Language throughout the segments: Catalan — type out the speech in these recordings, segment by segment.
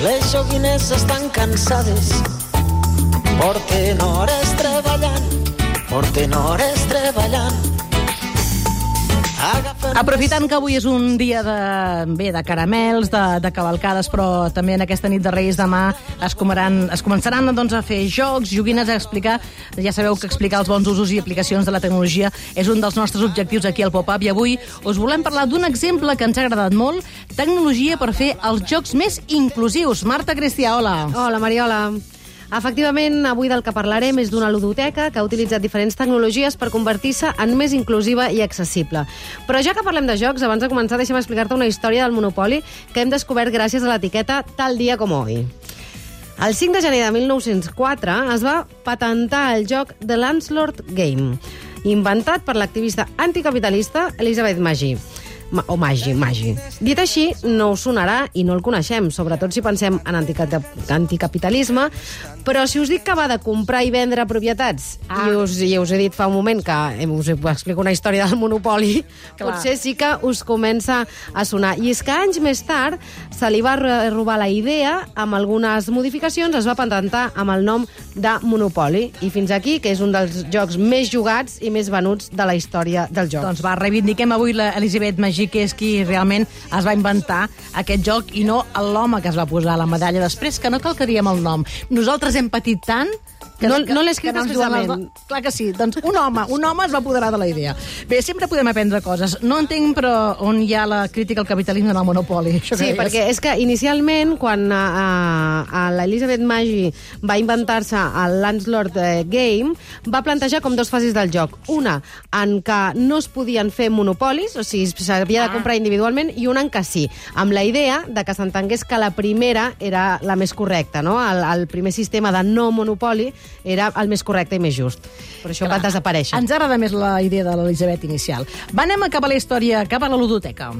Les joguines estan cansades, porten hores treballant, porten hores treballant. Aprofitant que avui és un dia de, bé, de caramels, de, de cavalcades, però també en aquesta nit de Reis demà es, comaran, es començaran doncs, a fer jocs, joguines, a explicar... Ja sabeu que explicar els bons usos i aplicacions de la tecnologia és un dels nostres objectius aquí al Pop-Up i avui us volem parlar d'un exemple que ens ha agradat molt, tecnologia per fer els jocs més inclusius. Marta Cristià, hola. Hola, Mariola. Efectivament, avui del que parlarem és d'una ludoteca que ha utilitzat diferents tecnologies per convertir-se en més inclusiva i accessible. Però ja que parlem de jocs, abans de començar, deixa'm explicar-te una història del Monopoli que hem descobert gràcies a l'etiqueta Tal dia com hoy. El 5 de gener de 1904 es va patentar el joc The Landlord Game, inventat per l'activista anticapitalista Elizabeth Maggi. Ma o Magi, Magi. Dit així, no us sonarà i no el coneixem, sobretot si pensem en anticap anticapitalisme, però si us dic que va de comprar i vendre propietats, ah. i, us, i us he dit fa un moment que eh, us explico una història del monopoli, Clar. potser sí que us comença a sonar. I és que anys més tard se li va ro- robar la idea, amb algunes modificacions, es va patentar amb el nom de Monopoli. I fins aquí, que és un dels jocs més jugats i més venuts de la història del joc. Doncs va, reivindiquem avui l'Elisabet Magí, que és qui realment es va inventar aquest joc i no l'home que es va posar la medalla després, que no cal que diem el nom. Nosaltres hem patit tant que, No- no l'he escrit expressament. do- Clar que sí. Doncs un home, un home es va apoderar de la idea. Bé, sempre podem aprendre coses. No entenc, però, on hi ha la crítica al capitalisme en el monopoli. Això Sí, perquè és que inicialment, quan a, a, a l'Elizabeth Maggi va inventar-se el Landlord eh, Game, va plantejar com dos fases del joc. Una, en què no es podien fer monopolis, o sigui, s'havia de comprar individualment, i una en què sí, amb la idea de que s'entengués que la primera era la més correcta, no? El, el primer sistema de no monopoli era el més correcte i més just. Per això va desaparèixer. Ens agrada més la idea de l'Elisabet inicial. Va, anem a cap a la història, cap a la ludoteca.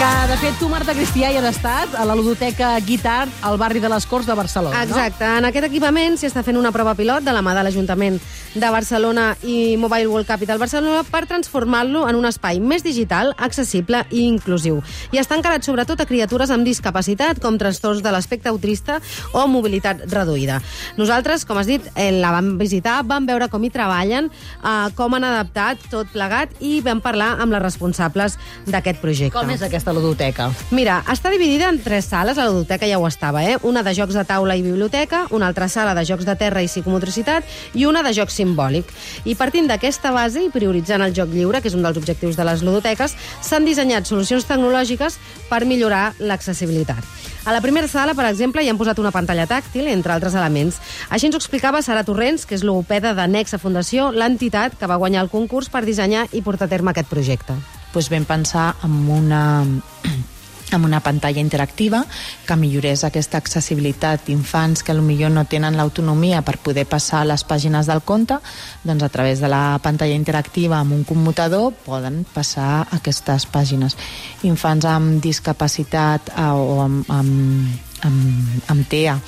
Que, de fet, tu, Marta Cristià, hi has estat a la ludoteca Guitar al barri de les Corts de Barcelona, Exacte. En aquest equipament s'hi està fent una prova pilot de la mà de l'Ajuntament de Barcelona i Mobile World Capital Barcelona per transformar-lo en un espai més digital, accessible i inclusiu. I està encarat sobretot a criatures amb discapacitat, com trastorns de l'aspecte autista o mobilitat reduïda. Nosaltres, com has dit, eh, la vam visitar, vam veure com hi treballen, eh, com han adaptat tot plegat i vam parlar amb les responsables d'aquest projecte. no? Com és aquesta ludoteca? Mira, està dividida en tres sales, la ludoteca ja ho estava, eh? Una de jocs de taula i biblioteca, una altra sala de jocs de terra i psicomotricitat i una de joc simbòlic. I partint d'aquesta base i prioritzant el joc lliure, que és un dels objectius de les ludoteques, s'han dissenyat solucions tecnològiques per millorar l'accessibilitat. A la primera sala, per exemple, hi han posat una pantalla tàctil, entre altres elements. Així ens ho explicava Sara Torrents, que és logopeda de Nexa Fundació, l'entitat que va guanyar el concurs per dissenyar i portar a terme aquest projecte. Doncs vam pensar en una amb una pantalla interactiva que millorés aquesta accessibilitat d'infants que millor no tenen l'autonomia per poder passar les pàgines del conte, doncs a través de la pantalla interactiva amb un commutador poden passar aquestes pàgines. Infants amb discapacitat eh, o amb, amb, amb, amb TEA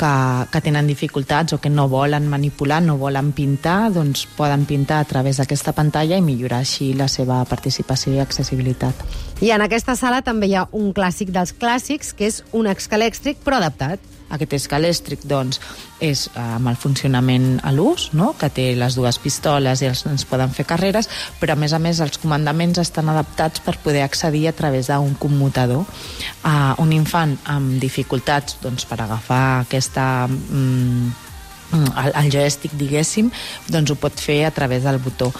que, que tenen dificultats o que no volen manipular, no volen pintar, doncs poden pintar a través d'aquesta pantalla i millorar així la seva participació i accessibilitat. I en aquesta sala també hi ha un clàssic dels clàssics, que és un escalèxtric, però adaptat. Aquest escalèstric, doncs, és eh, amb el funcionament a l'ús, no? que té les dues pistoles i els nens poden fer carreres, però a més a més els comandaments estan adaptats per poder accedir a través d'un commutador. Uh, un infant amb dificultats doncs, per agafar aquesta... Mm, el, el joystick, diguéssim, doncs ho pot fer a través del botó.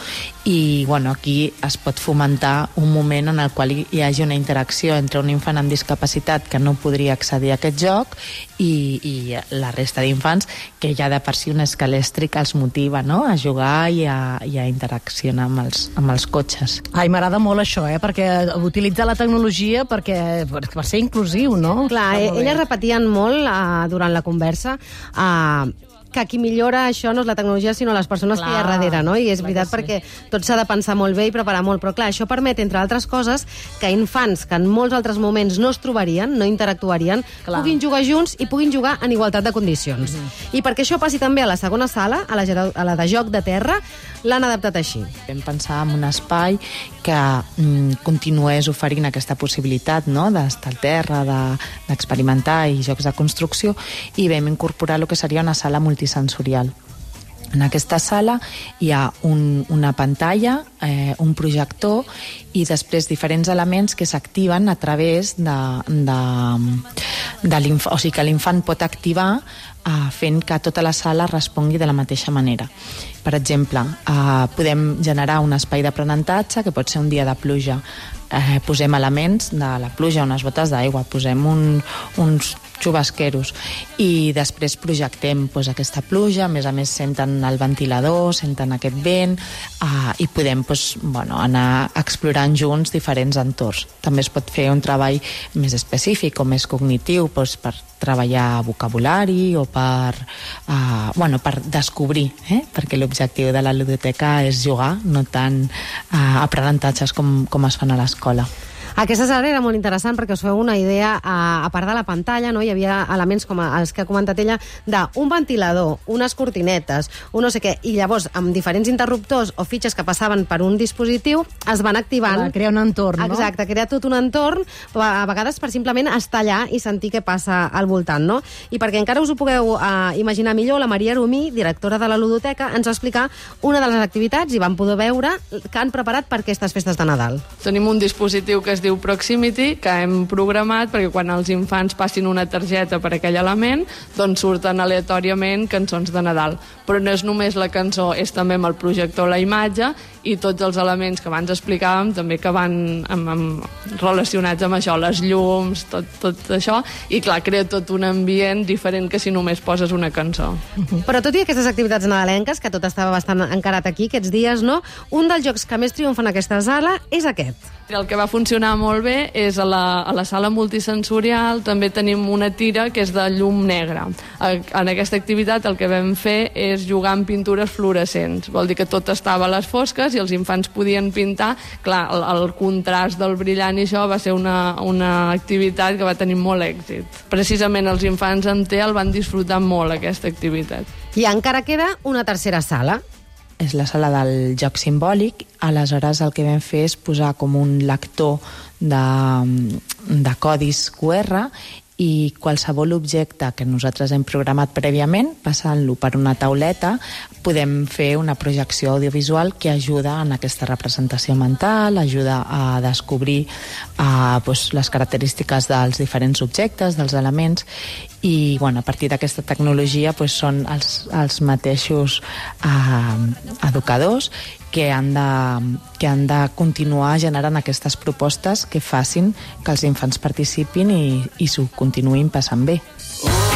I bueno, aquí es pot fomentar un moment en el qual hi, hi hagi una interacció entre un infant amb discapacitat que no podria accedir a aquest joc i, i la resta d'infants que ja de per si un escalèstric els motiva no? a jugar i a, i a interaccionar amb els, amb els cotxes. Ai, m'agrada molt això, eh? Perquè utilitzar la tecnologia perquè, per, per ser inclusiu, no? Clar, eh, elles repetien molt uh, durant la conversa uh, que qui millora això no és la tecnologia, sinó les persones Clar, que hi ha darrere, no? I és veritat sí. perquè tot s'ha de pensar molt bé i preparar molt, però clar, això permet, entre altres coses, que infants que en molts altres moments no es trobarien, no interactuarien, Clar. puguin jugar junts i puguin jugar en igualtat de condicions. I perquè això passi també a la segona sala, a la, a la de joc de terra, l'han adaptat així. Vam pensar en un espai que mm, continués oferint aquesta possibilitat no? d'estar al terra, de- d'experimentar i jocs de construcció i vam incorporar el que seria una sala multisensorial. En aquesta sala hi ha un, una pantalla, eh, un projector i després diferents elements que s'activen a través de, de, de o sigui que l'infant pot activar eh, fent que tota la sala respongui de la mateixa manera. Per exemple, eh, podem generar un espai d'aprenentatge que pot ser un dia de pluja. Eh, posem elements de la pluja, unes botes d'aigua, posem un, uns xubasqueros i després projectem doncs, aquesta pluja, a més a més senten el ventilador, senten aquest vent uh, i podem doncs, bueno, anar explorant junts diferents entorns. També es pot fer un treball més específic o més cognitiu doncs, per treballar vocabulari o per, uh, bueno, per descobrir, eh? perquè l'objectiu de la ludoteca és jugar, no tant uh, aprenentatges com, com es fan a l'escola. Aquesta sala era molt interessant perquè us feu una idea, a, a part de la pantalla, no? hi havia elements com els que ha comentat ella, d'un ventilador, unes cortinetes, un no sé què, i llavors amb diferents interruptors o fitxes que passaven per un dispositiu es van activant... Va crear un entorn, no? Exacte, crear tot un entorn, a vegades per simplement estar allà i sentir què passa al voltant, no? I perquè encara us ho pugueu uh, imaginar millor, la Maria Arumí, directora de la ludoteca, ens va explicar una de les activitats i vam poder veure que han preparat per aquestes festes de Nadal. Tenim un dispositiu que es diu Proximity, que hem programat perquè quan els infants passin una targeta per aquell element, doncs surten aleatòriament cançons de Nadal. Però no és només la cançó, és també amb el projector la imatge i tots els elements que abans explicàvem també que van amb, amb, relacionats amb això, les llums, tot, tot això, i clar, crea tot un ambient diferent que si només poses una cançó. Però tot i aquestes activitats nadalenques, que tot estava bastant encarat aquí aquests dies, no? Un dels jocs que més triomfa en aquesta sala és aquest. El que va funcionar molt bé és a la, a la sala multisensorial també tenim una tira que és de llum negra. En aquesta activitat el que vam fer és jugar amb pintures fluorescents. Vol dir que tot estava a les fosques i els infants podien pintar. Clar, el, el contrast del brillant i això va ser una, una activitat que va tenir molt èxit. Precisament els infants amb TEA el van disfrutar molt, aquesta activitat. I encara queda una tercera sala. és la sala del joc simbòlic, aleshores el que vam fer és posar com un lector de, de codis QR i qualsevol objecte que nosaltres hem programat prèviament, passant-lo per una tauleta, podem fer una projecció audiovisual que ajuda en aquesta representació mental, ajuda a descobrir uh, doncs, les característiques dels diferents objectes, dels elements, i bueno, a partir d'aquesta tecnologia doncs, són els, els mateixos uh, educadors que han, de, que han de continuar generant aquestes propostes que facin que els infants participin i, i s'ho continuïn passant bé. Bé,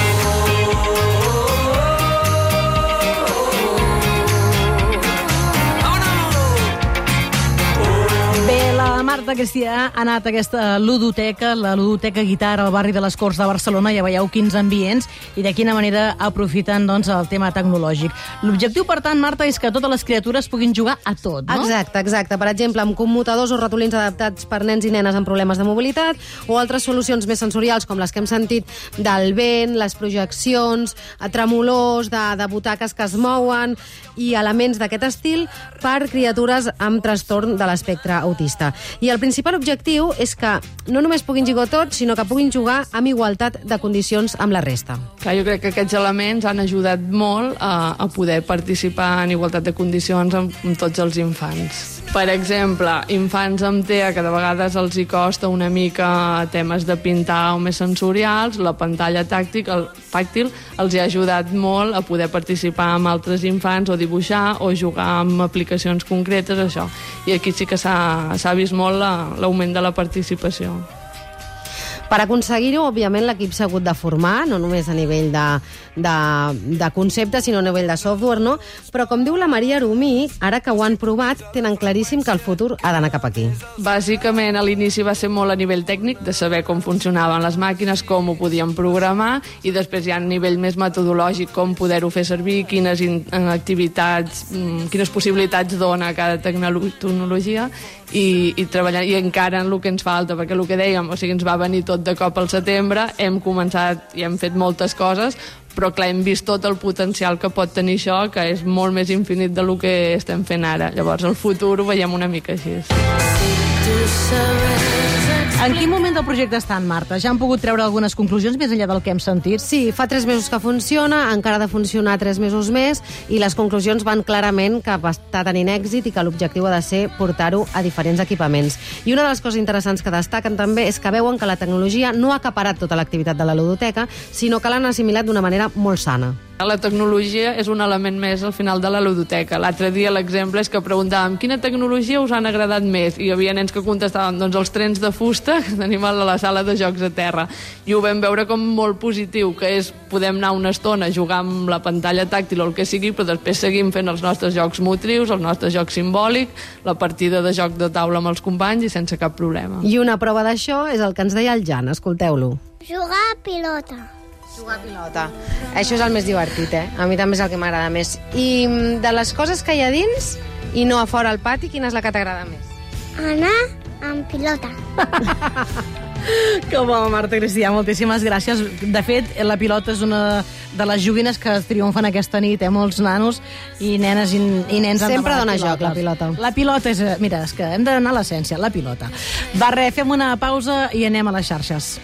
Marta Cristià ha anat aquesta ludoteca, la ludoteca Guitarra al barri de les Corts de Barcelona, ja veieu quins ambients i de quina manera aprofiten doncs, el tema tecnològic. L'objectiu, per tant, Marta, és que totes les criatures puguin jugar a tot, no? Exacte, exacte. Per exemple, amb commutadors o ratolins adaptats per nens i nenes amb problemes de mobilitat o altres solucions més sensorials com les que hem sentit del vent, les projeccions, tremolors, de, de butaques que es mouen i elements d'aquest estil per criatures amb trastorn de l'espectre autista. I el principal objectiu és que no només puguin jugar tots, sinó que puguin jugar amb igualtat de condicions amb la resta. Clar, jo crec que aquests elements han ajudat molt a, a poder participar en igualtat de condicions amb, amb tots els infants. Per exemple, infants amb TEA que de vegades els hi costa una mica temes de pintar o més sensorials, la pantalla tàctic, el, tàctil els hi ha ajudat molt a poder participar amb altres infants o dibuixar o jugar amb aplicacions concretes, això. I aquí sí que s'ha vist molt la- l'augment de la participació. Per aconseguir-ho, òbviament, l'equip s'ha hagut de formar, no només a nivell de, de, de concepte, sinó a nivell de software, no? Però, com diu la Maria Arumí, ara que ho han provat, tenen claríssim que el futur ha d'anar cap aquí. Bàsicament, a l'inici va ser molt a nivell tècnic, de saber com funcionaven les màquines, com ho podíem programar, i després ja a nivell més metodològic, com poder-ho fer servir, quines in activitats, mm, quines possibilitats dona cada tecnologia, i, i treballar, i encara en el que ens falta, perquè el que dèiem, o sigui, ens va venir tot de cop al setembre, hem començat i hem fet moltes coses, però clar, hem vist tot el potencial que pot tenir això, que és molt més infinit de lo que estem fent ara. Llavors, el futur ho veiem una mica així. En quin moment del projecte estan, Marta? Ja han pogut treure algunes conclusions més enllà del que hem sentit? Sí, fa tres mesos que funciona, encara ha de funcionar tres mesos més, i les conclusions van clarament que està tenint èxit i que l'objectiu ha de ser portar-ho a diferents equipaments. I una de les coses interessants que destaquen també és que veuen que la tecnologia no ha acaparat tota l'activitat de la ludoteca, sinó que l'han assimilat d'una manera molt sana. La tecnologia és un element més al final de la ludoteca. L'altre dia l'exemple és que preguntàvem quina tecnologia us han agradat més i hi havia nens que contestaven doncs els trens de fusta que tenim a la sala de jocs a terra i ho vam veure com molt positiu que és podem anar una estona a jugar amb la pantalla tàctil o el que sigui però després seguim fent els nostres jocs motrius, els nostres jocs simbòlics, la partida de joc de taula amb els companys i sense cap problema. I una prova d'això és el que ens deia el Jan, escolteu-lo. Jugar a pilota. Jugar a pilota. Això és el més divertit, eh? A mi també és el que m'agrada més. I mm, de les coses que hi ha dins i no a fora al pati, quina és la que t'agrada més? Anar amb pilota. Que bo, Marta Cristià, moltíssimes gràcies. De fet, la pilota és una de les joguines que triomfen aquesta nit, eh? Molts nanos i nenes i, i nens han Sempre dona joc, la pilota. La pilota és... eh, Mira, és que hem d'anar a l'essència, la pilota. Va, res, fem una pausa i anem a les xarxes.